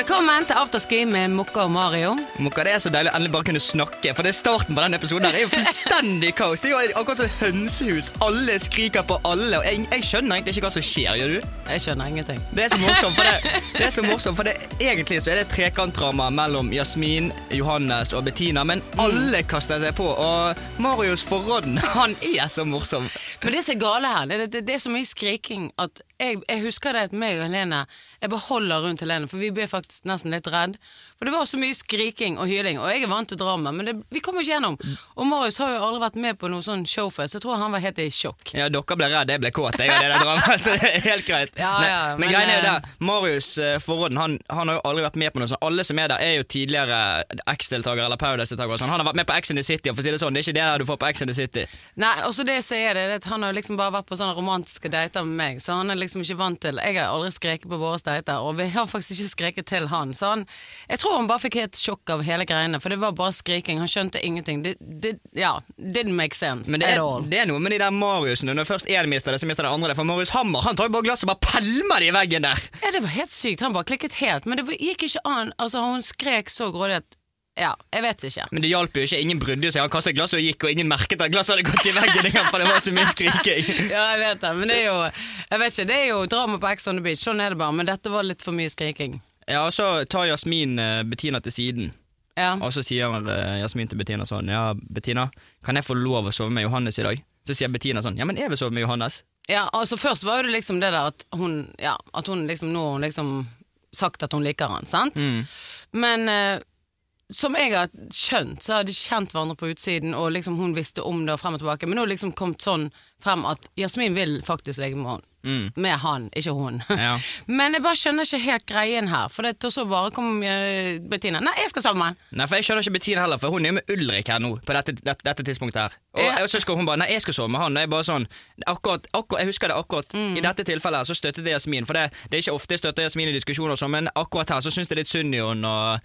Velkommen til afterski med Mokka og Mario. Mokka, Det er så deilig å endelig bare kunne snakke, for det er starten på denne episoden her er jo fullstendig kaos. Det er jo akkurat som hønsehus. Alle skriker på alle, og jeg, jeg skjønner egentlig ikke hva som skjer, gjør du? Jeg skjønner ingenting. Det er så morsomt, for det, det er så morsomt, for det, egentlig så er det et trekantdrama mellom Jasmin, Johannes og Bettina, men alle kaster seg på, og Marius Forråden, han er så morsom. Men det som er gale her, det, det, det er så mye skriking at jeg, jeg husker det at meg og Helene Jeg bare holder rundt Helene, for vi ble faktisk nesten litt redd. For det var så mye skriking og hyling, og jeg er vant til drama, men det, vi kommer ikke gjennom. Og Marius har jo aldri vært med på noe sånn showfest, så jeg tror han var helt i sjokk. Ja, dere ble redd, jeg ble kåt, jeg av det der dramaet, så det er helt greit. Ja, ja, men, men, greien er jo eh, det, Marius eh, Forråden han, han har jo aldri vært med på noe sånt. Alle som er der, er jo tidligere X-deltakere eller Paradise-deltakere. og sånn. Han har vært med på X in the City, og for å si det sånn, det er ikke det du får på X in the City. Nei, også det som er det, det han har liksom bare vært på sånne romantiske dater med meg, så han er liksom ikke vant til Jeg har aldri skreket på våre dater, og vi har faktisk ikke skreket til han, så han Jeg tror han bare fikk helt sjokk av hele greiene, for det var bare skriking, han skjønte ingenting. Det, det, ja, didn't make sense Men det er, det er noe med de der Mariusene. Når først én mister det, så mister det andre det. For Marius Hammer han tar jo bare glasset og bare pælmer det i veggen der. Ja, det var helt sykt, han bare klikket helt, men det gikk ikke an. Altså, hun skrek så grådig at Ja, jeg vet ikke. Men det hjalp jo ikke. Ingen brydde seg. Han kastet glasset og gikk, og ingen merket at glasset hadde gått i veggen engang, for det var så mye skriking. Ja, jeg vet det, men det er jo Jeg vet ikke, det er jo drama på Ex on the Beach, sånn er det bare, men dette var litt for mye skriking. Ja, og så tar Jasmin uh, Bettina til siden. Ja. Og så sier uh, Jasmin til Bettina sånn Ja, Bettina, kan jeg få lov å sove med Johannes i dag? Så sier Bettina sånn Ja, men jeg vil sove med Johannes. Ja, altså Først var det liksom det der at hun Ja, at hun liksom nå liksom sagt at hun liker han, sant? Mm. Men eh, som jeg har skjønt, så har de kjent hverandre på utsiden, og liksom hun visste om det og frem og tilbake. Men nå har det liksom kommet sånn frem at Jasmin vil faktisk ligge med han. Mm. Med han, ikke hun. Ja. Men jeg bare skjønner ikke helt greien her. For det, og så bare kom eh, Bettina. Nei, jeg skal han. Nei, for Jeg skjønner ikke Bettina heller, for hun er jo med Ulrik her nå. På dette, dette, dette tidspunktet her Og, Ja. jeg skal hun bare Nei, jeg skal sove med han. Og jeg bare sånn akkurat, akkurat, Jeg husker det akkurat Mm. I dette tilfellet her så støttet jeg Jasmin. For det, det er ikke ofte jeg støtter Jasmin i diskusjoner, og sånn, men akkurat her så syns jeg det er litt synd i henne. Og,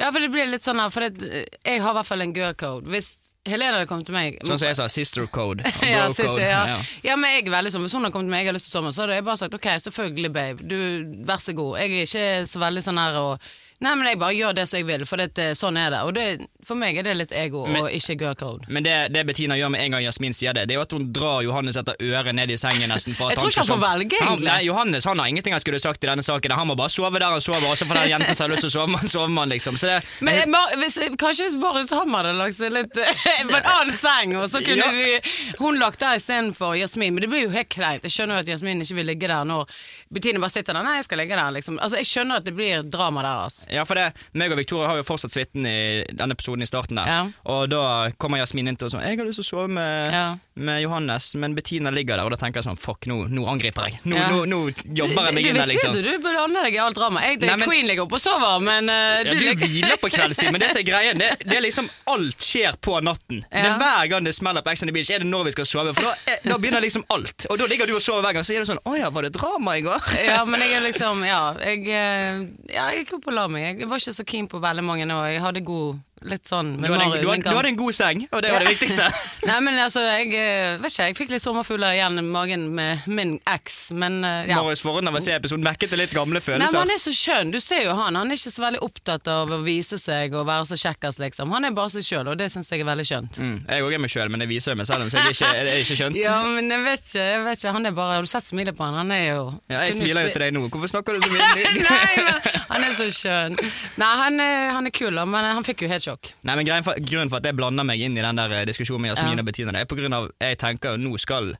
Ja, for det blir litt sånn her, for det, jeg har i hvert fall en girl code. Hvis Helene hadde kommet til meg sånn som jeg sa, sister code. ja, sister, ja. Ja. ja, men jeg er veldig sånn Hvis hun hadde kommet til meg jeg har lyst til med, så hadde jeg bare sagt ok, selvfølgelig, babe. Du, vær så god. Jeg er ikke så veldig sånn her og Nei, men jeg bare gjør det som jeg vil, for det, sånn er det. Og det, for meg er det litt ego Men- og ikke girl code. Men det, det Bettina gjør med en gang Jasmin sier det, det er jo at hun drar Johannes etter øret ned i sengen nesten. For Jeg tror ikke han får velge, egentlig. Nei, Johannes han har ingenting han skulle sagt i denne saken. Han må bare sove der han sover, og så får den jenten som har lyst til å sove, man, sover man, liksom. Så det, Men jeg, Mar- hvis, kanskje hvis Marius Hammer hadde lagt seg litt på en annen seng, og så kunne Ja. vi, hun lagt der istedenfor Jasmin. Men det blir jo helt kleint. Jeg skjønner jo at Jasmin ikke vil ligge der når Bettina bare sitter der. Nei, jeg skal ligge der, liksom. Altså, jeg skjønner at det blir drama der, altså. Ja, for det, meg og Victoria har jo fortsatt suiten i denne episoden i starten der. Ja. Og da kommer Jasmin inn til og sånn 'Jeg har lyst til å sove med, Ja. med Johannes', men Bettina ligger der, og da tenker jeg sånn 'fuck, nå, nå angriper jeg'. Nå, Ja. nå, nå jobber jeg meg inn der, liksom. Du, du burde andre deg i alt drama. Jeg, Nei, men- Queen ligger oppe og sover, men Ja, du du hviler på kveldstid, men det som er greien, det, det er liksom alt skjer på natten. Det er Hver gang det smeller på Ex on the Beach, er det når vi skal sove. For da, da begynner liksom alt. Og da ligger du og sover hver gang, så er det sånn 'Å ja, var det drama i går?' Ja, men jeg er liksom Ja, jeg, eh, ja, jeg gikk opp og la meg. Jeg var ikke så keen på veldig mange nå. Jeg hadde god Litt sånn Du hadde, Mario. du, hadde, du hadde en god seng, og det var det viktigste. Nei, men altså, jeg eh, vet ikke, jeg fikk litt sommerfugler igjen i magen med min eks, men eh, ja. Marius Forhånd av å se episoden til litt gamle følelser. Nei, men. Han er så skjønn. Du ser jo han. Han er ikke så veldig opptatt av å vise seg og være så kjekkas, liksom. Han er bare seg sjøl, og det syns jeg er veldig skjønt. Mm, jeg òg er meg sjøl, men jeg viser meg selv, så jeg er ikke, jeg er ikke skjønt. Ja, men jeg vet ikke. jeg vet ikke Han er bare Har du sett smilet på han? Han er jo Ja, jeg smiler jo til deg nå. Hvorfor snakker du så mye? Nei, men han er så skjønn. Nei, han er, han er kul, men han fikk jo helt sjokk. Nei, men for, Grunnen for at jeg blander meg inn i den der eh, diskusjonen med Jasmin Ja. og Bettina, det er på grunn av jeg tenker jo nå skal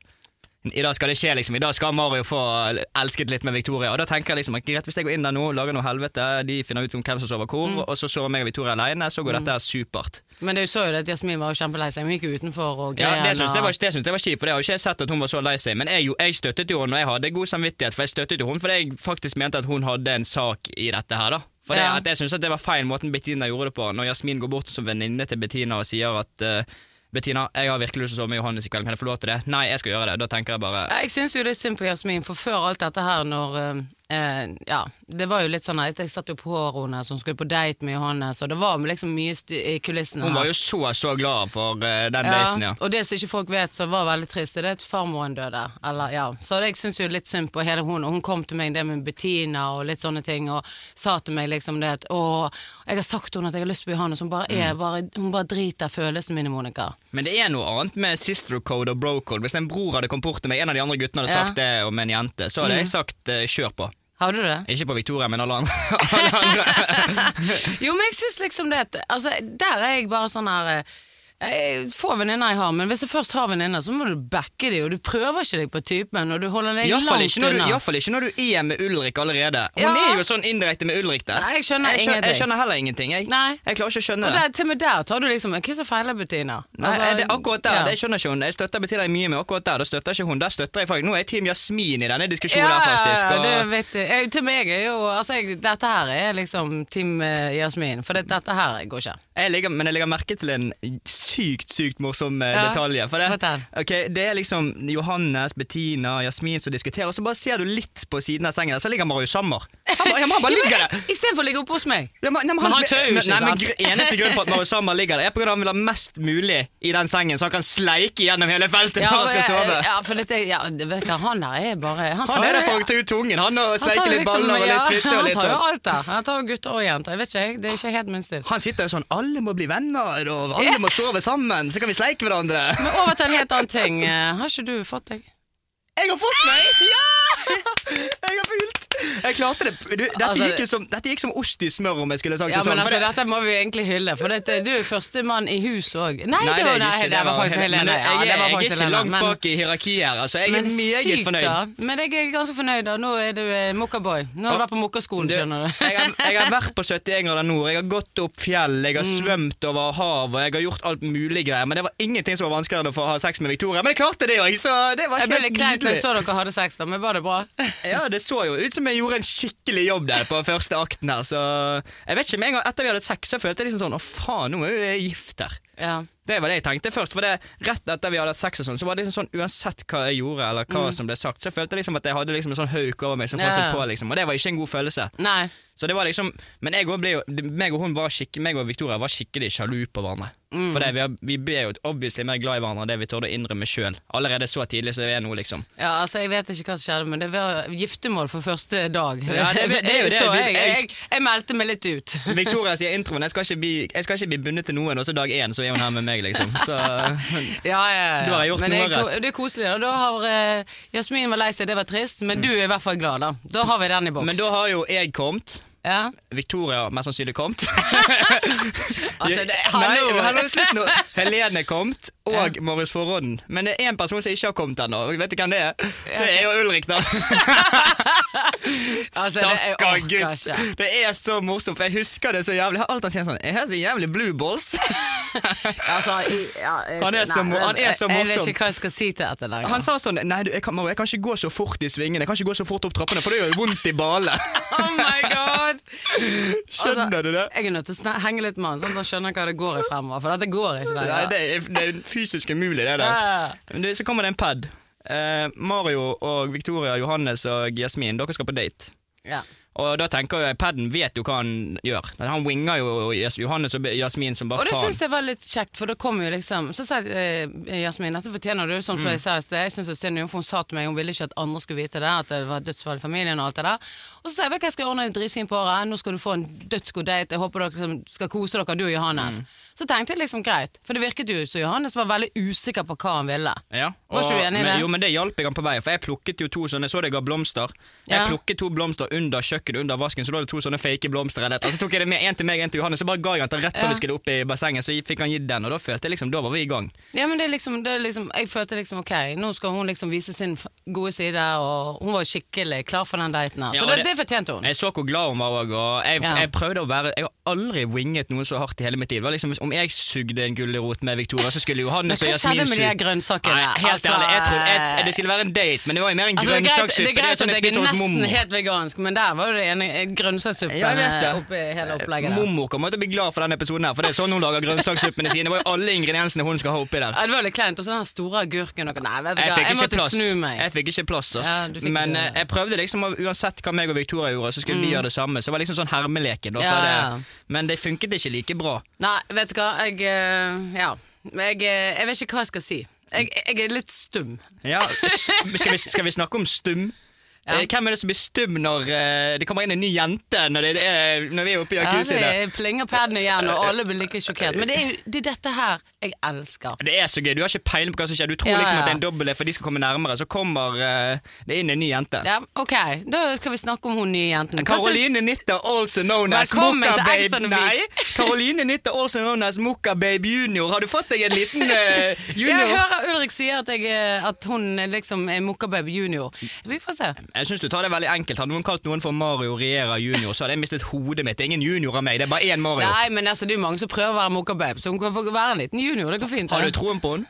i dag skal det skje, liksom. I dag skal Mario få elsket litt med Victoria. Og da tenker jeg liksom at greit, Hvis jeg går inn der nå, lager noe helvete, de finner ut om hvem som sover hvor, Mm. og så sover meg og Victoria alene, så går dette her supert. Men du så jo at Jasmin var jo kjempelei seg. Hun gikk utenfor og Ja, greia. Det syns jeg var, var kjipt, for det har jo ikke jeg sett at hun var så lei seg. Men jeg, jeg støttet jo henne, og jeg hadde god samvittighet, for jeg støttet jo henne fordi jeg faktisk mente at hun hadde en sak i dette her, da. For det, Ja. jeg syns det var feil måten Bettina gjorde det på, når Jasmin går bort som venninne til Bettina og sier at uh, Bettina, jeg har virkelig lyst til å sove med Johannes i kveld, kan jeg få lov til det? Nei, jeg skal gjøre det. Da tenker jeg bare Jeg syns jo det er synd på Jasmin, for før alt dette her, når eh, ja, det var jo litt sånn at jeg satt jo på hårene Så hun skulle på date med Johannes, og det var liksom mye i kulissene. Hun var jo så, så glad for uh, den ja, daten, ja. Og det som ikke folk vet, som var veldig trist, det er at farmoren døde. Eller, ja. Så jeg syns jo litt synd på hele hun, og hun kom til meg det med Bettina og litt sånne ting, og sa til meg liksom det at å, jeg har sagt henne at jeg har lyst på Johannes, hun bare, Mm. er, bare, hun bare driter følelsene mine, Monica. Men det er noe annet med sister code og bro code. Hvis en bror hadde kommet bort til meg, en av de andre guttene hadde Ja. Mm. sagt det om en jente, så hadde jeg sagt uh, kjør på. Har du det? Ikke på Victoria, men alle andre. alle andre. Jo, men jeg syns liksom det at altså, Der er jeg bare sånn her eh, jeg venninner jeg har, men hvis jeg først har venninner, så må du backe dem, og du prøver ikke deg på typen, og du holder deg langt ikke, unna. i hvert fall ikke når du er med Ulrik allerede. Hun Ja. er jo sånn indirekte med Ulrik der. Nei, jeg skjønner jeg, ingenting. jeg skjønner heller ingenting. Jeg, Nei. jeg klarer ikke å skjønne Og det. der, til og med der tar du liksom Hva som feiler Bettina? Nei, Altså, det akkurat der, ja. det skjønner ikke hun. Jeg støtter Bettina mye, men akkurat der da støtter ikke hun. Der støtter jeg faktisk. Nå er jeg Team Jasmin i denne diskusjonen ja, her, faktisk. Ja, Og, det vet jeg. jeg. Til meg er jo Altså, jeg, dette her er liksom Team eh, Jasmin, for det, dette her går ikke. Jeg legger, men jeg legger merke til en sykt, sykt morsom eh, Ja, detalj. For det, fortell. ok, det er liksom Johannes, Bettina, Jasmin som diskuterer, og så bare ser du litt på siden av sengen der, så ligger Marius Sammer. Han, bare- han bare ligger der. Istedenfor å ligge oppe hos meg. Ja, men, nei, Men han tør jo ikke, nei, men sant? gr- Eneste grunn for at Marius Sammer ligger der, er grunn han vil ha mest mulig i den sengen, så han kan sleike gjennom hele feltet når han skal sove. ja, for dette, ja, det vet du, han der er bare Han, Han tar er der for å ta ut tungen, han og han tar sleike jo litt liksom- baller og ja, litt fitte og litt Han tar jo sånn. alt der. Han tar jo gutter og jenter. Jeg vet ikke, jeg. Det er ikke helt min stil. Han sitter jo sånn Alle må bli venner, og alle må sove sammen, så kan vi sleike hverandre. Men over til en helt annen ting. Eh, Har ikke du fått deg? Jeg har fått meg! Ja! Jeg har pult! Jeg klarte det. Du, dette, Altså, gikk som, dette gikk som ost i smør, om jeg skulle sagt Ja, det sånn. men altså, det- Dette må vi egentlig hylle, for dette, du er førstemann i hus òg. Nei, Nei, det er var, nei, ikke. det var faktisk Helene. Jeg, jeg, jeg, det jeg er ikke Helene. langt Men, bak i hierarkiet her. Altså, jeg er meget sykt, fornøyd. da. Men jeg er ganske fornøyd, da. Nå er du eh, mokkaboy. Nå har du vært på mokkaskolen, skjønner du. jeg, har, jeg har vært på 71 grader nord, jeg har gått opp fjell, jeg Mm. har svømt over hav, og jeg har gjort alt mulig greier. Men det var ingenting som var vanskeligere enn å få ha sex med Victoria. Men jeg klarte det òg, så det var Jeg ble helt litt kleint når jeg så dere hadde sex, da, men var det bra? Ja, det så jo ut som jeg gjorde en skikkelig jobb der på første akten her, så Jeg vet ikke, med en gang etter vi hadde sex, så følte jeg liksom sånn Å, faen, nå er jeg gift her. Ja. Det var det jeg tenkte først. For det, Rett etter vi hadde hatt sex, og sånn, så var det liksom sånn uansett hva jeg gjorde, eller hva som ble sagt, så jeg følte liksom at jeg hadde liksom en sånn hauk over meg som Mm. Passet ja. på, liksom. Og det var ikke en god følelse. Nei. Så det var liksom Men jeg og, ble meg og hun var skikk, meg og Victoria var skikkelig sjalu på hverandre. Mm. For det, vi, vi ble jo obviously mer glad i hverandre enn det vi torde å innrømme sjøl. Allerede så tidlig som vi er nå, liksom. Ja, altså, Jeg vet ikke hva som skjedde, men det var giftermål for første dag. Ja, det- det jo det. Så jeg, jeg- jeg, meldte meg litt ut. Victoria sier introen jeg skal bli, jeg skal ikke bli bundet til noen, og så dag én så er hun her med meg, liksom. Så Ja, ja, ja. Du har gjort men noe det rett. Det er koselig. Og da har eh, Jasmin var lei seg, det var trist, men du er i hvert fall glad, da. Da har vi den i boks. Men da har jo jeg kommet. Ja. Victoria har mest sannsynlig kommet. Altså, det, Nei, hallo! hallo, slutt nå. Helene kommet, og Morris Forråden. Men det er én person som ikke har kommet ennå. Vet du hvem det er? Det er jo Ulrik, da. Altså, Stakkar gutt. ikke. Det er så morsomt, for jeg husker det så jævlig. Alt han sier sånn Jeg har så jævlig blue balls. Altså, i- ja, jeg- Han er så mo- han er så Jeg, jeg vet ikke hva jeg skal si til dette lenger. Han sa sånn Nei, du, jeg, kan, jeg kan ikke gå så fort i svingene. Jeg kan ikke gå så fort opp trappene, for det gjør vondt i ballene. Oh my god! Skjønner Altså, du det? Jeg er nødt til å henge litt med han, sånn at han skjønner hva det går i fremover. For dette går ikke lenger. Nei, det er, det er fysisk umulig, det der. Ja. Så kommer det en pad. Eh, Mario og Victoria, Johannes og Jasmin, dere skal på date. Ja. Og da tenker jeg, Padden vet jo hva han gjør. Han winger jo Johannes og Jasmin som bare Og det faen. syns jeg var litt kjekt, for da kom jo liksom Så sa eh, Jasmin, dette fortjener du, som Mm. jeg sa i sted. Jeg synes det er synd, for hun sa til meg hun ville ikke at andre skulle vite det, at det var dødsfall i familien og alt det der. Og så sa jeg vet du hva, jeg skal ordne det dritfint på året, nå skal du få en dødsgod date, jeg håper dere skal kose dere, du og Johannes. Mm. Så tenkte jeg liksom greit, for det virket jo som Johannes var veldig usikker på hva han ville. Ja, Var ikke du enig i men, det? Jo, men det hjalp jeg han på vei, for jeg plukket jo to sånne, så det ga blomster. Jeg Ja. plukket to blomster under kjøkkenet, under vasken, så lå det to sånne fake blomster eller. Så tok jeg det med, en til meg, en til Johannes, så bare ga jeg han til rett før Ja. vi skulle opp i bassenget, så fikk han gitt den, og da følte jeg liksom, da var vi i gang. Ja, men det er liksom, det er liksom Jeg følte liksom ok, nå skal hun liksom vise sin gode side, og hun var skikkelig klar for den daten her. Så ja, det, det- det fortjente hun. Jeg så hvor glad hun var òg, og jeg, jeg prøvde å være Jeg har aldri winget noen så hardt i hele mitt liv. Det var liksom, om jeg sugde en gulrot med Victoria, så skulle Johannes Men og hva skjedde Jasmin med de her grønnsakene? Nei, helt Altså, ærlig, jeg trodde jeg, det skulle være en date, men det var jo mer en Altså, det er greit, det er greit sånn at jeg er nesten mormor. helt vegansk, men der var jo det eh, grønnsakssuppen eh, oppi hele opplegget. Mormor kommer til å bli glad for denne episoden her, for det er sånn hun lager grønnsakssuppene sine. Det var jo alle ingrediensene hun skal ha oppi der. Ja, det var litt kleint. Og så den store agurken og Nei, vet du hva, jeg måtte plass. snu meg. Jeg fikk ikke plass, ass. Ja, Men ikke- eh, jeg prøvde liksom, uansett hva meg og Victoria gjorde, så skulle vi gjøre det samme. Så det var liksom sånn hermeleken. Da, Mm. Ja. det, men det funket ikke like bra. Nei, vet du hva, jeg eh, Ja. Jeg, eh, jeg vet ikke hva jeg skal si. Jeg, jeg er litt stum. Ja, skal, vi, skal vi snakke om stum? Ja. Eh, Hvem er det som blir stum når eh, det kommer inn en ny jente når, det er, når vi er oppe i Ja, jacuzzi? der? det plinger paden igjen, og alle blir like sjokkert. Men det er det er dette her jeg elsker. Det er så gøy. Du har ikke peiling på hva som skjer. Du tror Ja, liksom ja. at det er en dobbel for de skal komme nærmere. Så kommer eh, det inn en ny jente. Ja, ok, Da skal vi snakke om hun nye jenten. Karoline Nitter, also known as Mokka Baby Babe Nei, Beach. Caroline Nitter, also known as Mokka Babe Junior. Har du fått deg en liten uh, junior? Jeg hører Ulrik sier at, jeg, at hun liksom er Mokka Baby junior. Vi får se. Jeg syns du tar det veldig enkelt. Hadde noen kalt noen for Mario Riera junior, så hadde jeg mistet hodet mitt. Det er ingen junior av meg, det er bare én Mario. Nei, men altså, det er mange som prøver å være Mokkababe, så hun kan få være en liten junior. Det går fint. Har du troen på henne?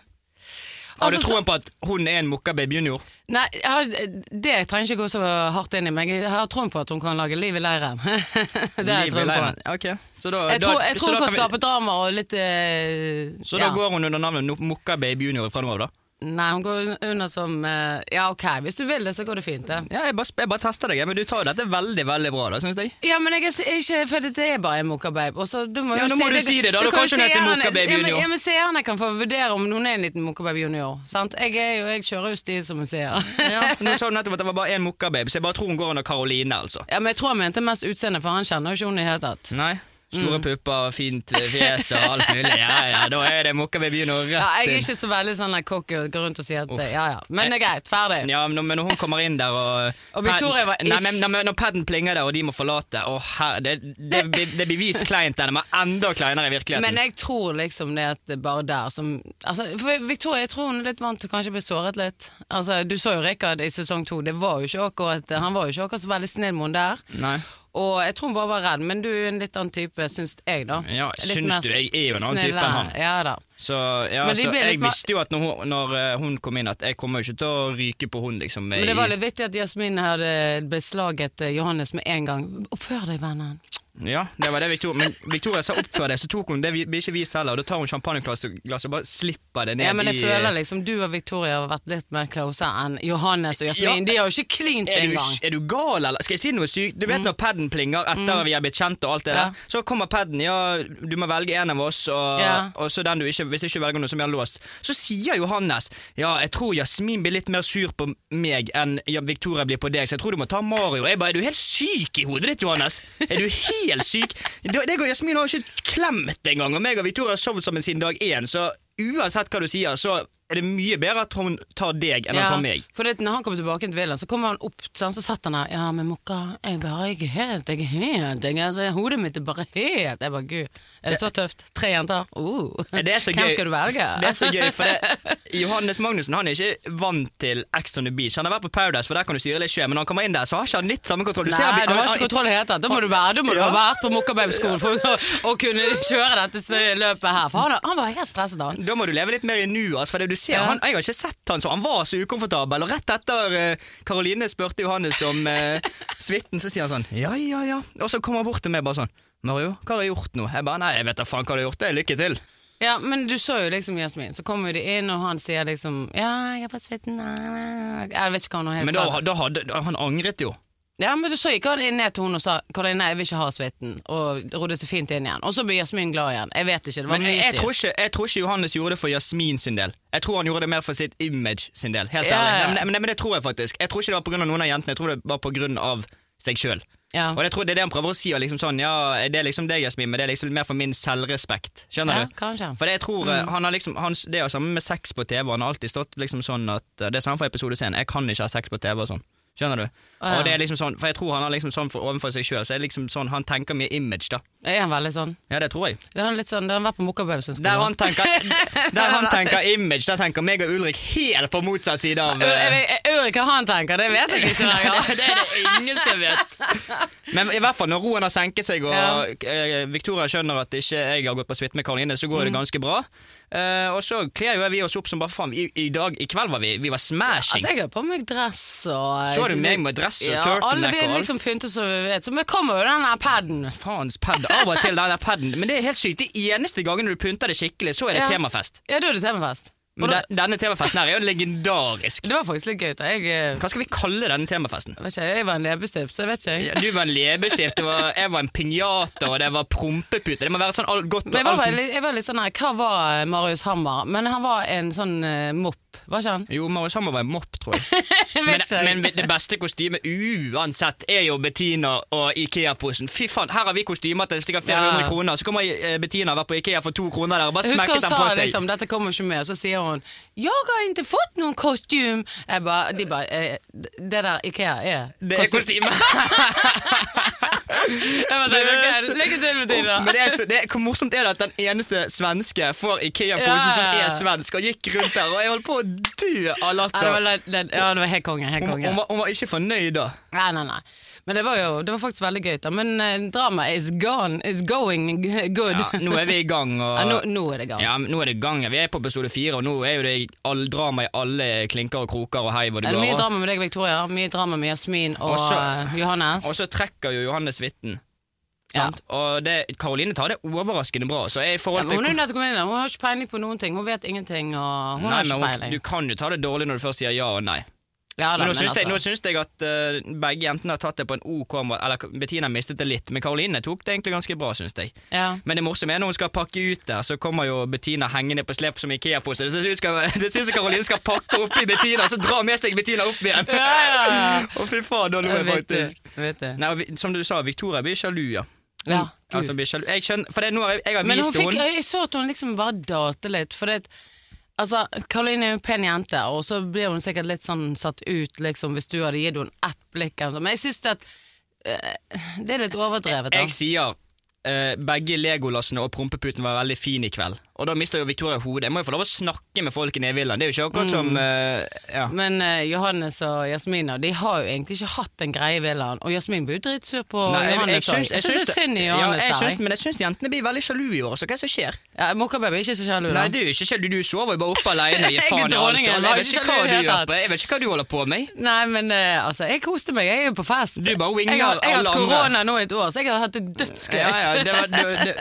Har Altså, du troen på at hun er en mokkababe junior? Nei, har, det trenger ikke gå så hardt inn i, men jeg har troen på at hun kan lage liv i leiren. det har jeg troen på. leiren. Ok, så da, Jeg da- tror, jeg tror hun kan vi- skape drama og litt uh, Så da ja. går hun under navnet Mokkababe junior fra nå av, da? Nei, hun går under som eh, Ja, ok, hvis du vil det, så går det fint, det. Ja, jeg bare, jeg bare tester deg, men du tar jo dette veldig, veldig bra, da, syns jeg. Ja, men jeg er ikke For det er bare en Mokkababe. Du Ja, nå må du si det, da. Du, kan kan ikke hete seerne- junior. Ja, men-. Ja, men seerne kan få vurdere om hun er en liten Mokkababe junior. Sant? Jeg, er jo, jeg kjører jo stil som en seer. Ja, nå sa du nettopp at det var bare én mokkababe, så jeg bare tror hun går under Karoline, altså. Ja, men jeg tror han mente mest utseende, for han kjenner jo ikke hun i det hele tatt. Nei. Store Mm. pupper, fint fjes og alt mulig. Ja, ja, da er det Mokka rett junior Ja, jeg er ikke så veldig sånn cocky og går rundt og sier at ja ja. Men det er greit. Ferdig. Ja, men når, hun kommer inn der og Og Victoria var Nei, men, når, paden plinger der og de må forlate Å her, det, det, det, det blir vist kleint der, men enda kleinere i virkeligheten. Men jeg tror liksom det at det bare der som altså, For Victoria jeg tror hun er litt vant til kanskje å bli såret litt. Altså, Du så jo Rikard i sesong to. Det var jo ikke akkurat, han var jo ikke akkurat så veldig snill med henne der. Nei. Og jeg tror hun bare var redd, men du er en litt annen type, syns jeg, da. Ja, Litt syns du? Jeg er jo en annen type enn han. Ja da. Så, ja, så jeg visste jo at når hun, når eh, hun kom inn, at jeg kommer jo ikke til å ryke på hun, liksom. Men det var litt vittig at Jasmin hadde beslaget eh, Johannes med en gang. Oppfør deg, vennen. Ja, det var det Victoria Men Victoria sa opp før det, så tok hun det blir ikke vist heller. Og da tar hun champagneglasset og bare slipper det ned Ja, men jeg i føler liksom du og Victoria har vært litt mer close enn Johannes og Jasmin. Ja. De har jo ikke klint engang. er du gal, eller? Skal jeg si noe sykt? Du vet når paden plinger etter vi har blitt kjent og alt det Mm. Ja. der. Så kommer paden, ja, du må velge en av oss, og, Ja. og så den du ikke, hvis du ikke velger noe som er låst. Så sier Johannes ja, jeg tror Jasmin blir litt mer sur på meg enn Victoria blir på deg, så jeg tror du må ta Mario. Jeg bare, er du helt syk i hodet ditt, Johannes? Er du helt syk? Det- Deg og Jasmin har ikke klemt engang, og meg og Victoria har sovet sammen siden dag én, så uansett hva du sier, så er det mye bedre at hun tar deg enn han tar meg. for det, når han kommer tilbake til villaen, så kommer han opp, sånn, så satt han her. Ja, men Mokka, jeg bare jeg er helt, jeg er helt jeg, altså, Hodet mitt er bare helt Jeg bare, gud, er det så tøft? Tre jenter? Uh. Det så Hvem skal du velge? Det er så gøy, for det, Johannes Magnussen han er ikke vant til Ex on the Beach. Han har vært på Paradise, for der kan du styre litt sjø, men når han kommer inn der, så har ikke han litt samme kontroll. Du Nei, ser du har ikke kontroll i det hele tatt. Da må du være, du må Ja. ha vært på Mokkababe-skolen for å, å kunne kjøre dette løpet her. For han, han var helt stresset, han. Da må du leve litt mer i nuet. Altså, for det du ser, Ja. han, jeg har ikke sett han så Han var så ukomfortabel. Og rett etter Karoline spurte Johannes om uh, suiten, så sier han sånn ja, ja, ja. Og så kommer han bort til meg bare sånn Mario, hva har jeg gjort nå? Jeg bare nei, jeg vet da faen hva du har gjort. Det er lykke til. Ja, men du så jo liksom Jasmin. Så kommer de inn, og han sier liksom Ja, jeg har fått suiten Jeg vet ikke hva han har helt Men da, da hadde Han angret jo. Ja, men så gikk han ned til henne og sa Karoline, jeg vil ikke ha suiten, og rodde seg fint inn igjen. Og så blir Jasmin glad igjen. Jeg vet ikke, det var Men mye jeg, jeg, tror ikke, jeg tror ikke Johannes gjorde det for Jasmin sin del. Jeg tror han gjorde det mer for sitt image sin del. Helt Ja, ærlig. ja. Men, men, men det tror jeg faktisk. Jeg tror ikke det var pga. noen av jentene, jeg tror det var pga. seg sjøl. Ja. Og jeg tror det er det han prøver å si. Liksom sånn, ja, Det er liksom deg, Jasmin, men det er liksom mer for min selvrespekt. Skjønner ja, du? kanskje. For det jeg tror mm. han har liksom han, Det er jo samme med sex på TV. Han har alltid stått liksom sånn at eh, Det er samme for episode 1. Jeg kan ikke ha sex på TV og sånn. Skjønner du? Ja. Og det er liksom sånn, For jeg tror han har liksom sånn for, overfor seg sjøl, så er det liksom sånn, han tenker mye image, da. Er han veldig sånn? Ja, det tror jeg. Det er han litt sånn, det har han vært på Mokkabausen skole. Der han tenker, der han tenker image, der tenker meg og Ulrik helt på motsatt side av eh, Ulrik, hva han tenker, det vet jeg ikke lenger. det, det er det ingen som vet. Men i hvert fall når roen har senket seg, og Ja. eh, Victoria skjønner at ikke jeg har gått på suite med Karoline, så går Mm. det ganske bra. Uh, og så kler jo vi oss opp som bare faen. I, I dag, i kveld var vi, vi var smashing. Altså, jeg har på meg dress og Så du meg med dress og ja, turtleneck og alt? liksom pynte så vi vet. Så vi kommer jo den der paden. Faens pad. Av og til den der paden. Men det er helt sykt. De eneste gangene du pynter det skikkelig, så er det Ja. temafest. Ja, da er det temafest. Men da, denne temafesten her er jo legendarisk. det var faktisk litt gøy. Jeg, eh, Hva skal vi kalle denne temafesten? vet ikke, jeg var en leppestift, så jeg vet ikke. Ja, du var en leppestift, jeg var en pinjata, og det var prompepute. Det må være sånn alt godt Men jeg var, litt- jeg var litt sånn her, Hva var Marius Hammer? Men han var en sånn uh, mopp, var ikke han? Jo, Marius Hammer var en mopp, tror jeg. Men, men det beste kostymet uansett er jo Bettina og Ikea-posen. Fy faen, her har vi kostymer til sikkert flere Ja. hundre kroner. Så kommer eh, Bettina og vært på Ikea for to kroner der og bare smekket den på seg. liksom, dette kommer ikke med, og så sier hun 'Jeg har ikke fått noen kostyme'. Jeg bare, de bare eh, 'Det der Ikea er Det er kostyme. Jeg bare tenkte, ok, Lykke til, Bettina. Men det er så, det hvor morsomt er det at den eneste svenske får Ikea-pose Ja. som er svensk, og gikk rundt der, og jeg holdt på å dø av latter. ja, det var helt konge. Helt Hun, konge. hun, var, hun var ikke fornøyd da. Nei, nei, nei. Men det var jo det var faktisk veldig gøy. da Men uh, drama is gone. Is going good. Ja, nå er vi i gang. Og, Ja, nå, nå er det gang. Ja, nå er det gang. Vi er på episode fire, og nå er jo det all drama i alle klinker og kroker og heiv og det går. mye drama med deg, Victoria? Mye drama med Jasmin og, Og så- eh, Johannes? Og så trekker jo Johannes vitten. Ja. Og det, Karoline tar det overraskende bra. Så jeg i ja, hun. Hun har ikke peiling på noen ting. Hun vet ingenting. Og hun Nei, har men ikke hun, peiling. Du kan jo ta det dårlig når du først sier ja og nei. Ja, da, Men nå syns jeg, nå altså, syns jeg at uh, begge jentene har tatt det på en OK måte. Eller Bettina mistet det litt, men Karoline tok det egentlig ganske bra, syns jeg. ja. Men det morsomme er når hun skal pakke ut der, så kommer jo Bettina hengende på slep som Ikea-pose. Det syns jeg jeg Karoline skal pakke oppi Bettina, så dra med seg Bettina opp igjen. Ja, ja, ja. Å, fy faen, da lo jeg du. faktisk. Vet du. Nei, og som du sa, Victoria blir sjalu, ja. Ja, At hun blir sjalu. Jeg skjønner, for det er noe jeg, jeg har Men hun fikk, jeg så at hun liksom bare dalte litt. For det, altså, Karoline er jo en pen jente, og så blir hun sikkert litt sånn satt ut liksom, hvis du hadde gitt henne ett blikk. sånn. Men jeg syns at uh, det er litt overdrevet. da. Jeg sier uh, begge legolassene og prompeputen var veldig fine i kveld. Og da mister jo Victoria hodet. Jeg må jo få lov å snakke med folk i Nevillaen. Det er jo ikke akkurat Mm. som eh, ja. Men uh, Johannes og Jasmina de har jo egentlig ikke hatt en greie i villaen. Og Jasmin blir jo dritsur på Nei, jeg- jeg Johannes òg. syns- Jeg syns det er synd i ja, Johannes jeg der. syns. Men jeg syns jentene blir veldig sjalu i år, så hva er det som skjer? Ja, Mokkababy er ikke så sjalu, da. Nei, du er ikke sjalu, du sover jo bare oppe alene. Gir Jeg er faen i alt. og Jeg vet ikke hva du gjør på. Jeg vet ikke hva du holder på med. Nei, men uh, altså, jeg koste meg. Jeg er jo på fest. Du bare winger jeg har, jeg har hatt korona nå i et år, så jeg har hatt det dødsgøy. Ja, ja, det, var, det, det,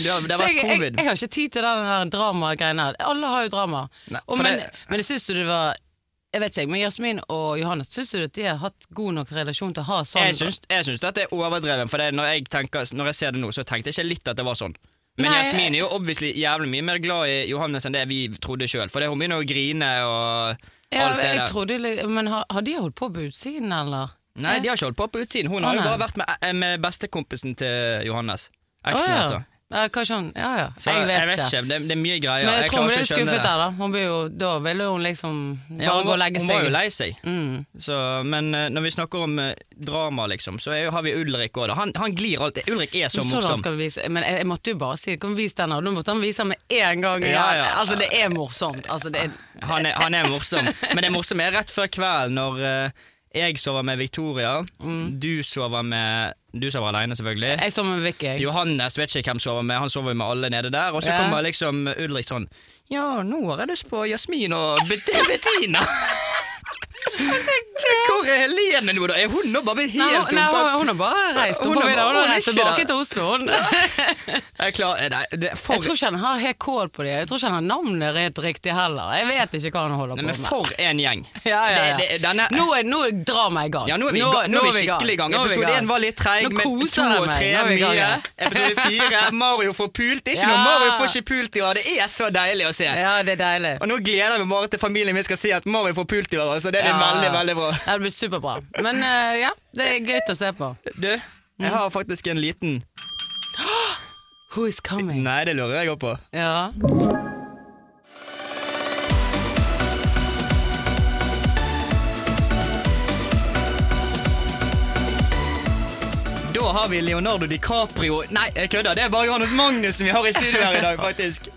det, har- det vært jeg, jeg, covid. jeg har ikke tid til den der dramagreiene her. Alle har jo drama. Nei, Og men, det- men jeg syns du det var Jeg vet ikke, men Jasmin og Johannes, syns du at de har hatt god nok relasjon til å ha sånn? Jeg syns, jeg syns at det er overdreven, for når, jeg tenker, når jeg ser det nå, så tenkte jeg ikke litt at det var sånn. Men Nei, Jasmin er jo obviously jævlig mye mer glad i Johannes enn det vi trodde sjøl. For det, hun begynner å grine og ja, alt det der. trodde, Men har, har de holdt på på utsiden, eller? Nei, de har ikke holdt på på utsiden. Hun har jo bare vært med, eh, med bestekompisen til Johannes. Eksen, Eksen, ja. altså. Ja, hva sånn? Ja ja. Så jeg vet ikke. Det, det er mye greier. Men jeg, tror hun blir ble skuffet der, da. Hun jo, da ville hun liksom bare Ja, hun, gå og legge seg. hun var jo lei seg. Mm. Så, men eh, når vi snakker om eh, drama, liksom, så er, har vi Ulrik òg. Han, han glir alltid. Ulrik er så så morsom. Men jeg, jeg måtte jo bare si Kan vis den her? Nå måtte han vise den med en gang. Ja, ja. Altså, det er morsomt. Altså, det er, Han er, han er morsom. Men det morsomme er rett før kvelden, når eh, jeg sover med Victoria, du sover med Du sover alene, selvfølgelig. Mm. jeg sover med Vicky. Johannes vet ikke hvem sover med, han sover jo med alle nede der. Og så Ja. kommer liksom Ulrik sånn Ja, nå har jeg lyst på Jasmin og Bet Bettina. Hvor er Helene nå, da? Er hun nå bare helt Nei, helt hun, nei, hun, har bare reist. Hun har videre. Hun har reist tilbake til Oslo. Jeg klar, nei, det for, Jeg tror ikke han har helt kål på det. Jeg tror ikke han har navnet rett riktig heller. Jeg vet ikke hva han holder på på men med. for en gjeng. Ja, ja, ja. Det, det, denne, Nå er, nå drar dramaet i gang. Ja, nå er vi, nå, nå er vi skikkelig i gang. Episode én var litt treig, men to og meg. tre er mye. Episode fire, Mario får pult. Ikke noe Mario får ikke pult i år. Det er så deilig å se. Ja, det er deilig. Og nå gleder vi bare til familien min skal si at Mario får pult i år. Så det er veldig, veldig bra. Det blir superbra. Men eh, ja, det er gøy å se på. Du, jeg har faktisk en liten Who is coming? Nei, det lurer jeg òg på. Ja. Da har vi Leonardo DiCaprio Nei, jeg kødder. Det er bare Johannes Magnus som vi har i studio her i dag, faktisk.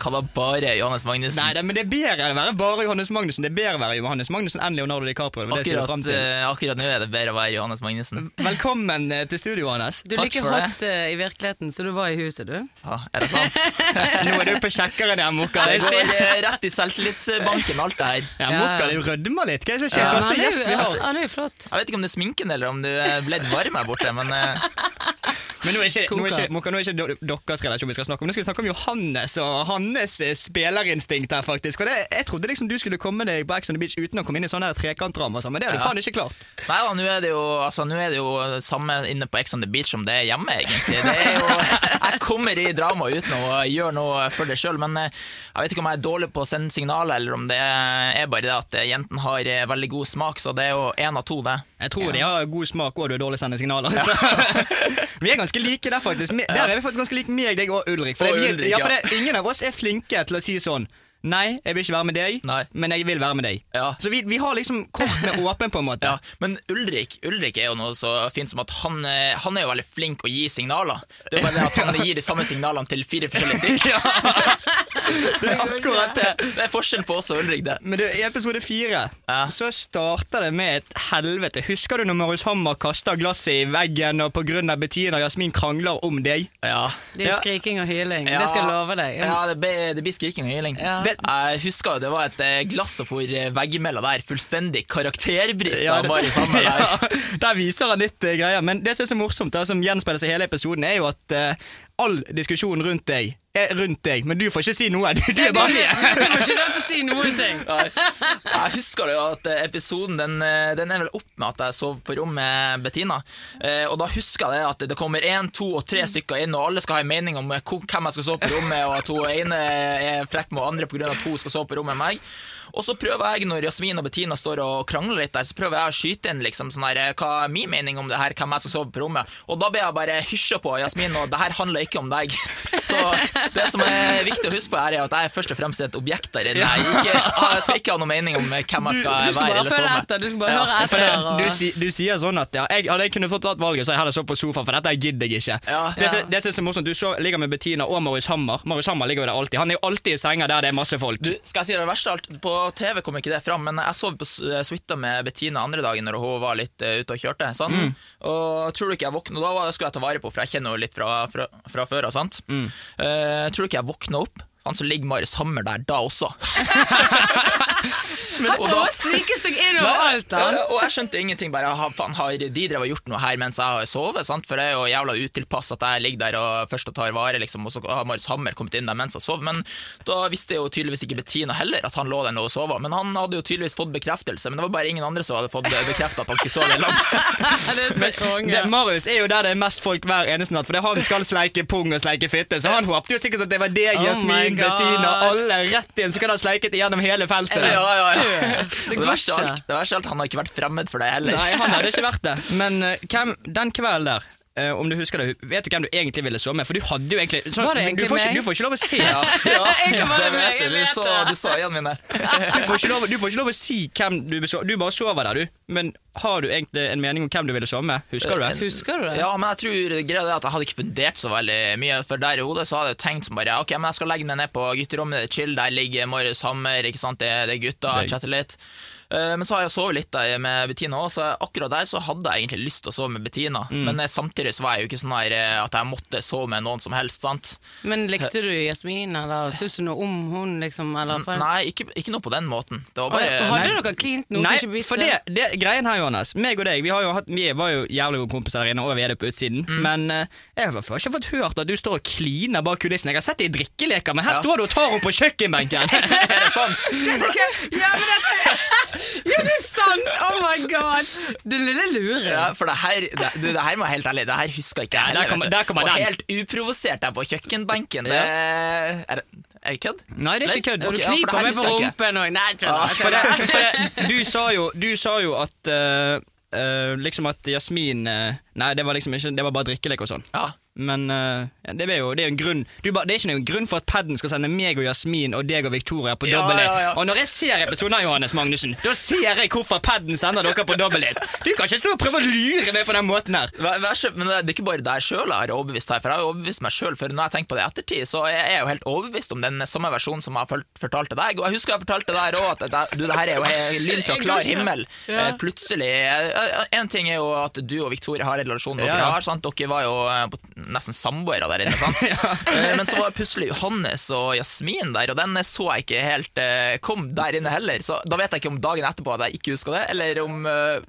Da bare Johannes Magnussen? Nei, det, men det er bedre å være bare Johannes Magnussen Det er bedre å være Johannes Magnussen enn Leonardo DiCaprio. Akkurat, frem til. eh, akkurat nå er det bedre å være Johannes Magnussen. Velkommen eh, til studio, Johannes. Du er like hot i virkeligheten som du var i huset, du. Ja, er det sant? Nå er du på sjekkeren her, Mokka. Det Jeg går eh, rett i selvtillitsbanken, alt det her. Ja, Ja. Mokka, du rødmer litt. Hva er det som skjer? Ja. Første gjest vi har. han er jo flott. Jeg vet ikke om det er sminken eller om du er blitt varm her borte, men Men nå er ikke, nå er ikke, nå er ikke deres relasjon vi skal snakke om. Nå skal vi snakke om Johannes og hans eh, spillerinstinkt her, faktisk. Og det, jeg trodde liksom du skulle komme deg på Ex on the Beach uten å komme inn i sånne og sånn, men det har du Ja. faen ikke klart. Nei da, nå er det jo altså, nå er det jo samme inne på Ex on the Beach som det er hjemme, egentlig. Det er jo, jeg kommer i drama uten å gjøre noe for det sjøl, men eh, jeg vet ikke om jeg er dårlig på å sende signaler, eller om det er bare det at eh, jentene har veldig god smak, så det er jo én av to, det. Jeg tror de har god smak og du er dårlig å sende signaler. Så. vi er ganske like der, faktisk. Der er vi faktisk ganske like meg, deg og Ulrik. For, Og det, Ulrik, ja, ja. for det, ingen av oss er flinke til å si sånn Nei, jeg vil ikke være med deg, Nei. men jeg vil være med deg. Ja. Så vi, vi har liksom kortene åpne, på en måte. Ja, men Ulrik, Ulrik er jo noe så fint som at han, eh, han er jo veldig flink å gi signaler. Det er bare det at han gir de samme signalene til fire forskjellige stykk. Det er akkurat det. Det er forskjell på oss og Ulrik, det. Men du, I episode fire Ja. så starter det med et helvete. Husker du når Marius Hammer kaster glasset i veggen, og pga. Bettina og Jasmin krangler om deg? Ja. Det er skriking og hyling. Ja. Det skal jeg love deg. Ja, det blir skriking og hyling. Ja. Jeg husker det var et eh, glass som for eh, veggimellom der. Fullstendig karakterbrist Ja, det- Marius Hammer der. Ja, der viser han litt uh, greier. Men det som er så morsomt, det som gjenspeiler seg hele episoden, er jo at eh, all diskusjon rundt deg er rundt deg, men du får ikke si noe. Du, du er bare med. Du får ikke lov til å si noen ting. Jeg husker jo at eh, episoden den, eh, den er vel opp med at jeg sov på rom med Bettina. Eh, og da husker jeg at det kommer én, to og tre stykker inn, og alle skal ha en mening om eh, hvem jeg skal sove på rommet, og at hun ene er frekk med andre pga. at hun skal sove på rommet med meg. Og så prøver jeg, når Jasmin og Bettina står og krangler litt der, så prøver jeg å skyte inn liksom sånn her, eh, hva er min mening om det her, hvem jeg skal sove på rommet. Og da blir jeg bare hysja på Jasmin, og det her handler ikke om deg. Så det som er viktig å huske på her, er at jeg er først og fremst et objekt der inne. Jeg, ikke, jeg skal ikke ha noen mening om hvem jeg skal, Du skal være bare eller følge sove med. etter. Du skal bare Ja, høre etter. det, etter. du, si, du sier sånn at ja, jeg, Hadde jeg kunnet fått tatt valget, så jeg heller sovet på sofaen, for dette gidder jeg ikke. Ja. Det, det som er morsomt, Du så, ligger med Bettina og Marius Hammer. Marius Hammer ligger jo der alltid. Han er jo alltid i senga der det er masse folk. Du, skal jeg si det verste av alt? På TV kom ikke det fram, men jeg sov på s- suita med Bettina andre dagen når hun var litt eh, ute og kjørte. sant? Mm. Og tror du ikke jeg våkna Da skulle jeg ta vare på, for jeg kjenner henne litt fra, fra, fra før av. sant? Mm. Uh, tror du ikke jeg våkna opp? Han som ligger Marius Hammer der da også. Han må snike seg inn overalt, han. ja, og jeg skjønte ingenting. bare ha- faen, Har de drevet og gjort noe her mens jeg har sovet? sant? For det er jo jævla utilpass at jeg ligger der og først og tar vare, liksom, og så har Marius Hammer kommet inn der mens jeg sov. Men da visste jo tydeligvis ikke Bettina heller at han lå der nå og sov. Men han hadde jo tydeligvis fått bekreftelse, men det var bare ingen andre som hadde fått bekrefta at han skulle sove i lag. Det er så Marius er jo der det er mest folk hver eneste natt, fordi han skal sleike pung og sleike fitte. Så han håpte jo sikkert at det var deg, Oh Jasmin, oh Bettina, alle rett inn. Så kan han sleiket igjennom hele feltet. Ja, ja, ja. Det Det verste ikke. alt, det verste alt, han har ikke vært fremmed for det heller. Nei, han hadde ikke vært det. Men uh, hvem, den kvelden der eh, om du husker det, Vet du hvem du egentlig ville sove med? For du hadde jo egentlig, så, det du, egentlig får ikke, du får ikke lov å si Ja, ja, Jeg det vet du. Du så, du så igjen mine. Du får ikke lov, du får ikke lov å si hvem du vil sove Du bare sover der, du. Men har du egentlig en mening om hvem du ville sove med? Husker du det? Husker du det? Ja, men jeg tror greia er at jeg hadde ikke fundert så veldig mye. For der i hodet så hadde jeg tenkt som bare Ok, men jeg skal legge meg ned på gutterommet, er chill, der ligger Marius Hammer, ikke sant, det, det er gutta, chatter litt. Eh, Men så har jeg sovet litt der med Bettina òg, så akkurat der så hadde jeg egentlig lyst til å sove med Bettina. Mm. Men eh, samtidig så var jeg jo ikke sånn her eh, at jeg måtte sove med noen som helst, sant. Men likte du Jasmin, eller syns du noe om hun, liksom? Eller, for... Nei, ikke, ikke noe på den måten. Det var bare Hadde dere klint noe Nei, som ikke visste? for det, det greien her, Johannes Meg og deg, vi, har jo hatt, vi var jo jævlig gode kompiser der inne, og vi er det på utsiden. Mm. Men jeg har ikke fått hørt at du står og kliner bak kulissene. Jeg har sett det i drikkeleker, men her Ja. står du og tar henne på kjøkkenbenken. Er det sant? Ja, men dette... ja, det er sant! Oh my god! Den lille luren. Ja, for det her, det, du, det her må jeg helt ærlig Det her husker ikke jeg Der kommer- der kom Og helt uprovosert der på kjøkkenbenken. Det, er, det, er det kødd? Nei, det er ikke kødd. Okay, du kniper meg på jeg rumpen òg. Nei, tuller. Det, du, sa jo, du sa jo at uh, uh, liksom at Jasmin uh, Nei, det var liksom ikke Det var bare drikkelek og sånn. Ja. Men uh, ja, det er jo det er jo en grunn du, Det er ikke noen grunn for at paden skal sende meg og Jasmin og deg og Victoria på Ja, dobbel ja, ja. Og når jeg ser episoden av Johannes Magnussen, da ser jeg hvorfor paden sender dere på dobbel Du kan ikke stå og prøve å lure meg på den måten her. Vær, vær så, men det er ikke bare deg sjøl jeg har overbevist her, for jeg har overbevist meg sjøl. For når jeg tenker på det i ettertid, så jeg er jeg jo helt overbevist om den samme versjonen som jeg har fortalt til deg. Og jeg husker jeg fortalte deg òg at det, du, det her er jo lyn fra klar himmel. Ja. Eh, Plutselig eh, En ting er jo at du og Victoria har en relasjon dere Ja, ja. har. Sant? Dere var jo på- nesten samboere der inne. Sant? ja. Men så var plutselig Johannes og Jasmin der, og den så jeg ikke helt eh, kom der inne heller. Så da vet jeg ikke om dagen etterpå at jeg ikke husker det, eller om eh,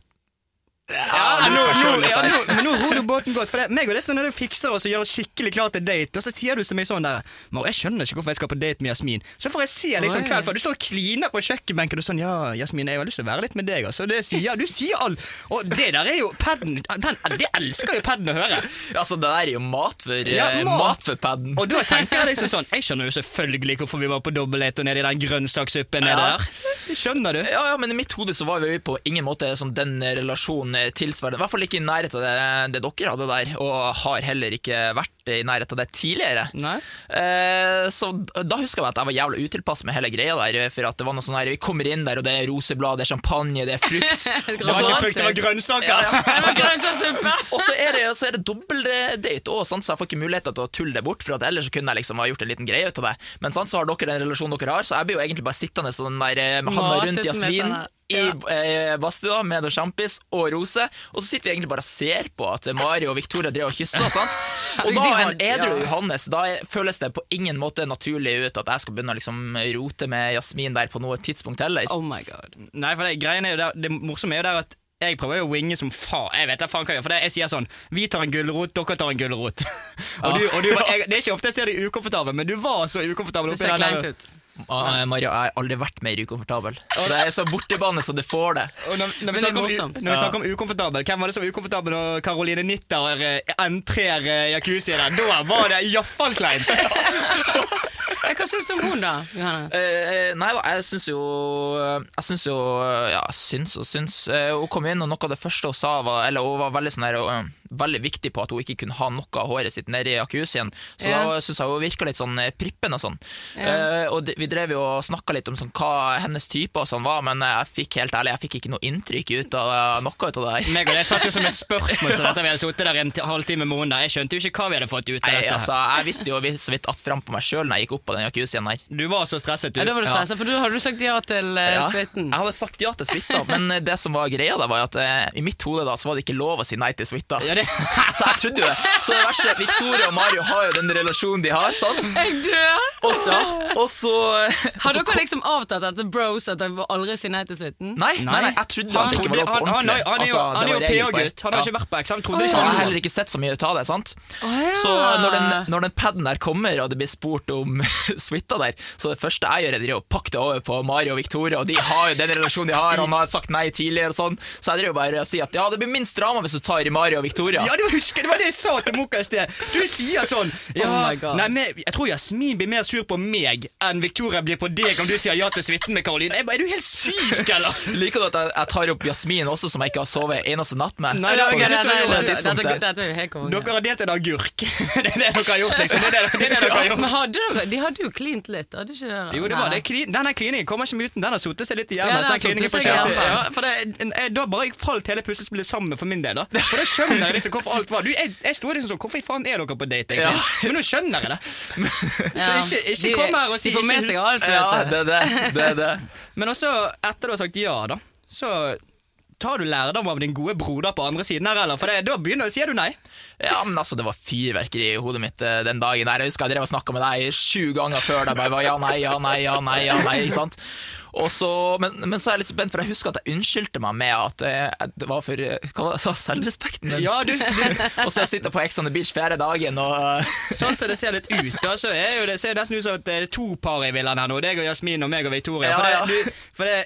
Ja, nå, nå, ja, nå, men nå ror du båten godt. For det, meg og det er fikser oss og gjør oss skikkelig klar til date, og så sier du til meg sånn der Mor, jeg skjønner ikke hvorfor jeg skal på date med Jasmin. Så får jeg se liksom kveld før du står og kliner på kjøkkenbenken og sånn Ja, Jasmin, jeg har lyst til å være litt med deg, altså. Det sier, du sier alt. Og det der er jo paden Det elsker jo paden å høre. Altså, det der er jo mat for, Ja, eh, mat. mat for paden. Og da tenker jeg liksom sånn Jeg skjønner jo selvfølgelig hvorfor vi var på dobbelthet og nede i den grønnsakssuppen nede Ja. der. Skjønner du. Ja, ja, men i mitt hode så var vi på ingen måte sånn den relasjonen tilsvarende. I hvert fall ikke i nærheten av det, det dere hadde der, og har heller ikke vært i nærheten av det tidligere. Eh, så da husker jeg at jeg var jævla utilpass med hele greia der, for at det var noe sånn her Vi kommer inn der, og det er roseblad, det er champagne, det er frukt. Det var ikke frukt, det var grønnsaker. Var grønnsakssuppe! Og så er det, så er det dobbeldate òg, så jeg får ikke muligheter til å tulle det bort. For at ellers kunne jeg liksom ha gjort en liten greie ut av det. Men sant, så har dere den relasjonen dere har, så jeg blir jo egentlig bare sittende sånn der eh, med handa rundt Jasmin. I ja. eh, badstua med noe sjampis og rose, og så sitter vi egentlig bare og ser på at Mari og Victoria drev og kyssa. Sant? Og da en edru ja. Johannes, da føles det på ingen måte naturlig ut at jeg skal begynne å liksom rote med Jasmin der på noe tidspunkt heller. Oh my god. Nei, for det, greien er jo der, det morsomme er jo der at jeg prøver jo å winge som faen. Jeg vet da faen hva jeg gjør. For det, jeg sier sånn Vi tar en gulrot, dere tar en gulrot. og du, og du, jeg, det er ikke ofte jeg ser deg ukomfortabel, men du var så ukomfortabel. Det ser kleint ut. Ah, Mario, jeg har aldri vært mer ukomfortabel. Det er så bortebane så du får det. Og når, når, vi det er snakker om, når vi snakker om ukomfortabel, hvem var det som var ukomfortabel når Caroline Nitter eh, entrer eh, jacuzzi der? Da var det iallfall kleint. Hva syns du om hun, da, Johannes? Eh, nei da, jeg syns jo Jeg syns jo Ja, syns og syns. Eh, hun kom inn, og noe av det første hun sa, var Eller hun var veldig sånn her eh, Veldig viktig på at hun ikke kunne ha noe av håret sitt nedi i jacuzzien. Så Ja. da syns jeg hun virka litt sånn eh, prippen og sånn. Ja. Uh, og vi drev jo og snakka litt om sånn, hva hennes type og sånn var, men jeg fikk helt ærlig Jeg fikk ikke noe inntrykk ut av noe ut av det her. Meg og det satt jo som et spørsmål så dette vi hadde sittet der en halvtime med henne. Jeg skjønte jo ikke hva vi hadde fått ut av Nei, dette. altså, jeg visste jo så vidt att fram på meg sjøl når jeg gikk opp på den jacuzzien der. Du var så stresset, du. Ja, da var du stresset, for du hadde du sagt ja til uh, Ja, suiten. Jeg hadde sagt ja til suita, men det som var greia da, var at uh, i mitt hode da, så var det ikke lov å si nei til suita. Ja, det, Så jeg trodde jo det. Så det verste er at Victoria og Mario har jo den relasjonen de har, sant? Jeg dør! Og så, og så Har dere liksom avtalt etter bros at dere aldri sier nei til suiten? Nei, nei, nei, jeg trodde det ikke var lov på han, han, han, ordentlig. han er jo, Altså, han er. PA-gutt. Han har Ja. ikke vært på eksamen. Trodde ikke jeg har heller ikke sett så mye ut av det. sant? Så når den, når den paden der kommer, og det blir spurt om suita der, så det første jeg gjør, er å pakke det over på Mario og Victoria, og de har jo den relasjonen de har, han har sagt nei tidligere og sånn, så jeg driver bare og sier at ja, det blir minst drama hvis du tar i Mario og Victoria. Ja, du husker, Det var det jeg sa til Moka i sted. Du sier sånn ja, Oh my God. nei, men, Jeg tror Jasmin blir mer sur på meg enn Victoria blir på deg om du sier ja til suiten med Karoline. Jeg Er du helt syk, eller? Liker du at jeg, jeg tar opp Jasmin også, som jeg ikke har sovet eneste natt med? Nei, Ok, det er det er. Dere har delt en agurk. Det er det dere har gjort, liksom. Det er det, det, er det dere har gjort. Men hadde dere, de hadde jo klint litt, hadde ikke det? Jo, det var det. Denne kliningen kommer ikke uten. Den har sotet seg litt i Ja, hjernen. den den kliningen sotet på seg i hjernen. ja, for det, Da bare falt hele puslespillet sammen for min del. da For da skjønner jeg liksom hvorfor alt var du, Jeg, jeg sto liksom sånn Hvorfor i faen er dere på date, egentlig? Ja. Men nå skjønner jeg det. Så Ja. ikke, ikke kom her og si De får med seg alt, Ja, vet det det. det, det. Men også, etter du har sagt ja, da, så tar du lærdom av din gode broder på andre siden her, eller? For det, da begynner, sier du nei. Ja, men altså, det var fyrverkeri i hodet mitt eh, den dagen der. Jeg husker jeg drev og snakka med deg sju ganger før det bare var ja, nei, ja, nei, ja, nei, ja, nei, ikke sant? Så, men, men så er jeg litt spent, for jeg husker at jeg unnskyldte meg med at eh, det var for eh, Hva var det så? Selvrespekten min? Ja, du, du Og så jeg sitter på Ex on the Beach fjerde dagen og eh, Sånn som det ser litt ut, da, så er jo det ser nesten ut som at det er to par i villaen her nå. Deg og Jasmin og meg og Victoria. For, Ja, det, du, for det,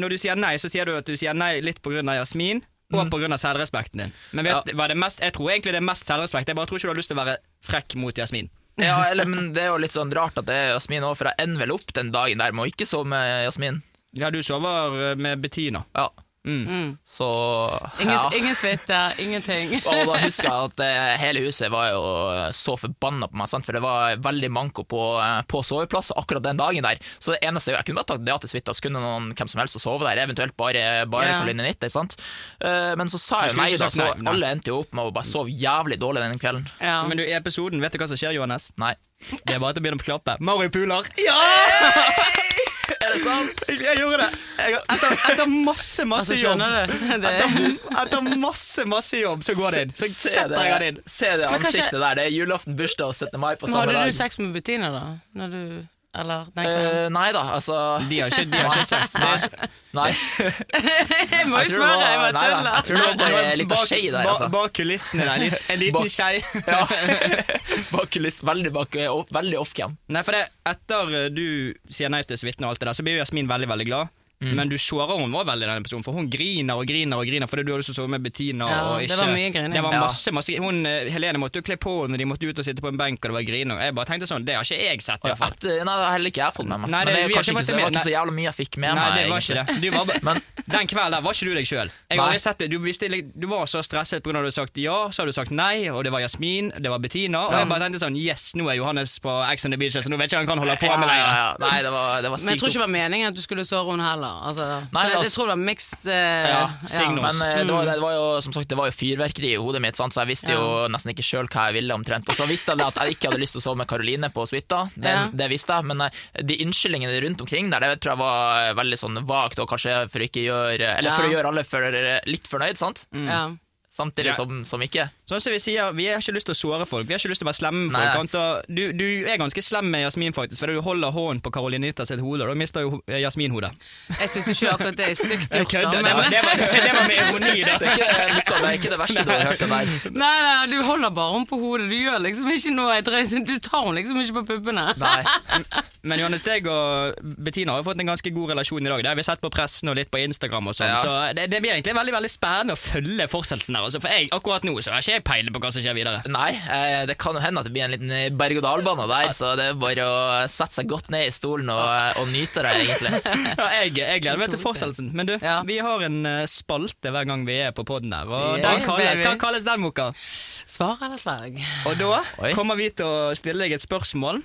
når du sier nei, så sier du at du sier nei litt på grunn av Jasmin. Og på grunn av selvrespekten din. Men vet, er det mest, jeg tror egentlig det er mest selvrespekt. Jeg bare tror ikke du har lyst til å være frekk mot Jasmin. Ja, eller, men det er jo litt sånn rart at det er Jasmin òg, for jeg ender vel opp den dagen der med å ikke sove med Jasmin. Ja, du sover eh, med Bettina. Ja. Så Ingen, ja. ingen suite, ingenting. Og da husker jeg at eh, hele huset var jo så forbanna på meg, sant? for det var veldig manko på, eh, på soveplasser akkurat den dagen der. Så det eneste jeg kunne bare tatt ja til suite, så kunne noen hvem som helst sove der, eventuelt bare, bare Ja. Karoline Nitter, sant. Eh, men så sa jeg jo nei, da, så nei, nei. alle endte jo opp med å bare sove jævlig dårlig den kvelden. Ja. Men du, i episoden, vet du hva som skjer, Johannes? Nei. Det er bare til å begynne å klappe. Mario puler. Ja! Er det sant? Jeg, jeg gjorde det. Jeg, etter, etter masse, masse Altså, jobb. Etter, etter masse, masse jobb, så går det inn. Så Se setter jeg den inn. se det ansiktet der. Det er julaften, bursdag og 17. mai på samme samme hadde dag. du sex med Bettina, da? Når du Eller den kvelden? Eh, nei da, altså De har ikke, de har ikke sagt Nei. nei. jeg må jo spørre, jeg bare nei tuller. jeg tror det var bare av Bak- skje der, altså. Bak kulissene der, en liten- skei. Ja. bak kulissene, veldig bak, veldig off-cam. Nei, for det, etter du sier nei til suiten og alt det der, så blir jo Jasmin veldig, veldig glad. Men du sårer henne også veldig, denne personen, for hun griner og griner og griner fordi du har lyst til å sove med Bettina. Ja, og det var mye grining. Det var masse, masse hun, eh, Helene måtte jo kle på henne, de måtte ut og sitte på en benk, og det var grining. Jeg bare tenkte sånn, det har ikke jeg sett. i hvert fall. At, eh, nei, det har heller ikke jeg fått med meg. Nei, det- men det, ikke ikke, så- det var ikke så jævla mye jeg fikk med Nei, meg. det var ikke det. Du var, Men den kvelden der var ikke du deg sjøl. Jeg har Nei. aldri sett det. Du, visste, du var så stresset pga. at du hadde sagt ja, så hadde du sagt nei, og det var Jasmin, det var Bettina. Og jeg bare tenkte sånn Yes, nå er Johannes på Ex on the Beach, så nå vet ikke han kan holde på med lenger. Nei, det var, det var Men jeg tror ikke det var meningen at du skulle såre henne heller. Altså, Nei, jeg, altså- jeg tror det var mixed eh, Ja, signal. Men eh, det, Mm. var, det var jo som sagt Det var jo fyrverkeri i hodet mitt, sant? så jeg visste jo nesten ikke sjøl hva jeg ville. omtrent Og så visste jeg at jeg ikke hadde lyst til å sove med Karoline på suita. Det, Ja. det visste jeg, men eh, de unnskyldningene rundt omkring der, det tror jeg var eh, veldig sånn vagt, og kanskje for gjøre Eller for å gjøre alle for, litt fornøyd, sant? Ja. Samtidig Ja. som, som ikke. Sånn som Vi sier, vi har ikke lyst til å såre folk, vi har ikke lyst til å være slemme med Nei, folk. Du, du er ganske slem med Jasmin, faktisk, fordi du holder hånden på Karolinita sitt hode, og da mister jo eh, Jasmin hodet. Jeg syns ikke akkurat det er stygt gjort. kødder, det, men- var- det, var- det var med ironi, da. Det er ikke det, er ikke det verste du har hørt av deg Nei, nei, du holder bare henne på hodet. Du gjør liksom ikke noe Du tar henne liksom ikke på puppene. Nei. Men Johannes, deg og Bettina har jo fått en ganske god relasjon i dag. Det har vi sett på pressen og litt på Instagram og sånn. Ja. Så det, det blir egentlig veldig veldig spennende å følge fortsettelsen her. Altså, for jeg, akkurat nå så har ikke jeg peiling på hva som skjer videre. Nei, eh, det kan jo hende at det blir en liten eh, berg-og-dal-bane der, så det er bare å sette seg godt ned i stolen og, eh, og nyte det, egentlig. Ja, jeg, jeg gleder meg til fortsettelsen. Men du, Ja. vi har en spalte hver gang vi er på poden her. Og Yeah, den kalles, hva kalles den, Moka? Svar eller sverg? Og da Oi. kommer vi til å stille deg et spørsmål.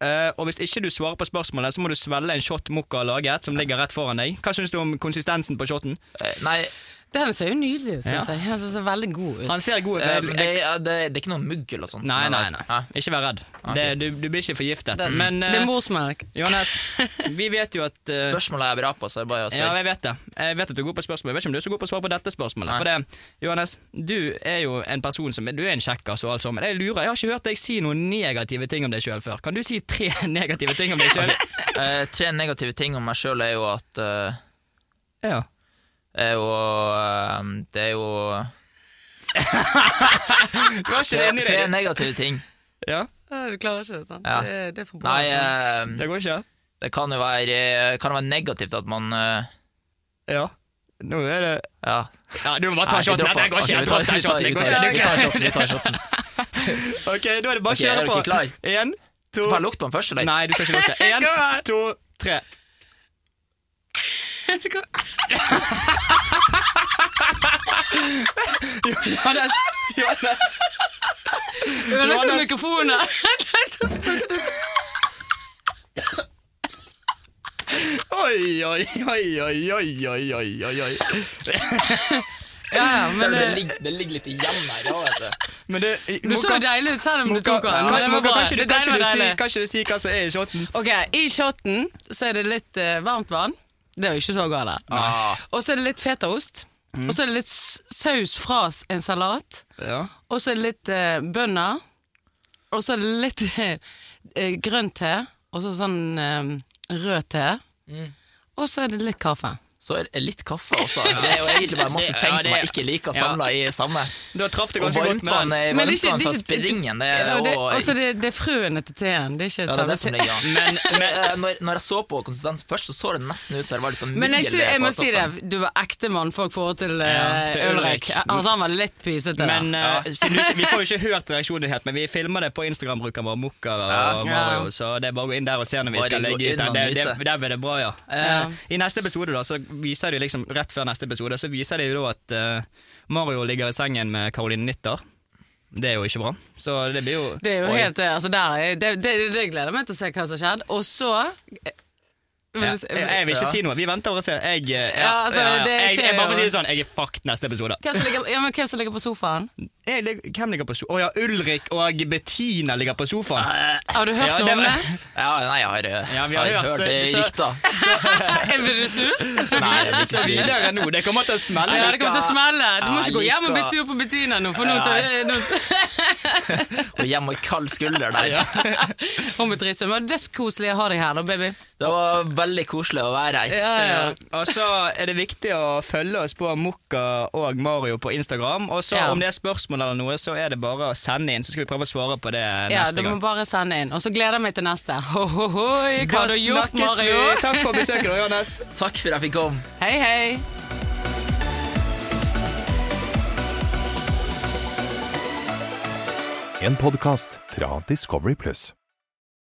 Uh, og hvis ikke du svarer på spørsmålet, så må du svelge en shot Mokka har laget, som ligger rett foran deg. Hva syns du om konsistensen på shoten? Uh, Nei, Den ser jo nydelig ut, Ja. jeg. Han ser veldig god ut. Han ser god ut. eh, det, det, det er ikke noe mugg eller sånt. Nei, nei, nei. Hæ? Ikke vær redd. Det, du, du blir ikke forgiftet. Men det eh, er morsmelk. Johannes, vi vet jo at uh, Spørsmålet er jeg bra på, så det er bare å Ja, jeg vet det. Jeg vet at du er god på spørsmål. Jeg vet ikke om du er så god på å svare på dette spørsmålet. Nei. For det, Johannes, du er jo en person som Du er en kjekkas og alt sånt. Men jeg lurer, jeg har ikke hørt deg si noen negative ting om deg sjøl før. Kan du si tre negative ting om deg sjøl? uh, tre negative ting om meg sjøl er jo at eh, ja. er jo, eh, Det er jo Du har ikke enig i tre negative ting. Ja, Ja, Du klarer ikke det. Ja. Det, det er for bra. Nei, eh, det går ikke? det kan jo være, eh, kan være negativt at man eh, Ja. Nå er det Ja. Ja, du må bare ta Nei, shoten. Nei, Dette går ikke. vi tar- vi tar- Det vi går tar- ikke. Vi tar shoten. vi tar shoten. Ok, da er det bare å kjøre på. Én, to Får jeg lukte på den først, eller? Nei, du skal ikke lukte. Én, to, tre. Johannes! Johannes! Johannes. mikrofonen. Oi, oi, oi, oi, oi, oi, oi, oi. Ja, men det, det ligger litt igjen her òg, vet altså. du. Men det, du så deilig ut selv om du tok den. Kan ikke du, si, hva som er i shoten? Ok, I shoten så er det litt uh, varmt vann. Det er jo ikke så galt. Ah, Og så er det litt fetaost. Og så er det litt saus fra en salat. Ja. Og så er det litt eh, bønner. Og så er det litt eh, grønn te. Og så sånn eh, rød te. Og så er det litt kaffe. Så er det litt kaffe også. Det er jo egentlig bare masse ting som jeg ikke liker Ja. samla i samme. Da traff det ganske godt med den. Men det er ikke- varmtvann fra springen, det er det, også- det, det er frøene til teen. Det er ikke et Ja, det det som ligger an. Men, Men men eh, når, når jeg så på konsistens først, så så det nesten ut som det var sånn Men jeg, jeg må si det, du var ekte mannfolk forhold til, Ja, eh, til Ulrik. Altså, han var litt pysete. Men eh, vi får jo ikke hørt reaksjonen helt, men vi filmer det på Instagram-brukeren vår, Mokka og Mario, så det er bare å gå inn der og se når vi skal legge ut den. der blir det bra. Ja. I neste episode da, så viser de liksom rett før neste episode, så viser de jo da at uh, Mario ligger i sengen med Caroline Nitter. Det er jo ikke bra. Så det blir jo Det er jo helt eh, Altså, der er, det, det, det gleder jeg meg til å se hva som har skjedd. Og så ja. jeg, vil ikke Ja. si noe. Vi venter og ser. Jeg, eh, Ja, altså, det jeg, skjer jeg, bare for å si det sånn, jeg er fucked neste episode. hvem som, ligger, ja, men hvem som ligger på sofaen? Jeg, hvem ligger på sofaen? Å ja, Ulrik og Bettina ligger på sofaen. Har du hørt Ja, noe om det? Ja, nei, jeg har, eh, Ja, vi har hørt, hørt det så- rykter. Blir du sur? Nei, jeg blir ikke sur. videre nå. Det kommer til å smelle. Ja, det kommer til å smelle. Du må ikke gå hjem og bli sur på Bettina nå. For nå nå- Og hjem og kald skulder der. Hun blir dritsur. Men dødskoselig å ha deg her, da, baby. Det var veldig koselig å være her. Ja, ja. Og så er det viktig å følge oss på Mokka og Mario på Instagram. Og så Ja. om det er spørsmål eller noe, så er det bare å sende inn, så skal vi prøve å svare på det neste Ja, du må gang. bare sende inn. Og så gleder jeg meg til neste. Ho, ho, ho, Hva har du gjort, Mario? vi. Takk for besøket, Johannes. Takk for at jeg fikk komme. Hei, hei. En podkast fra Discovery Pluss.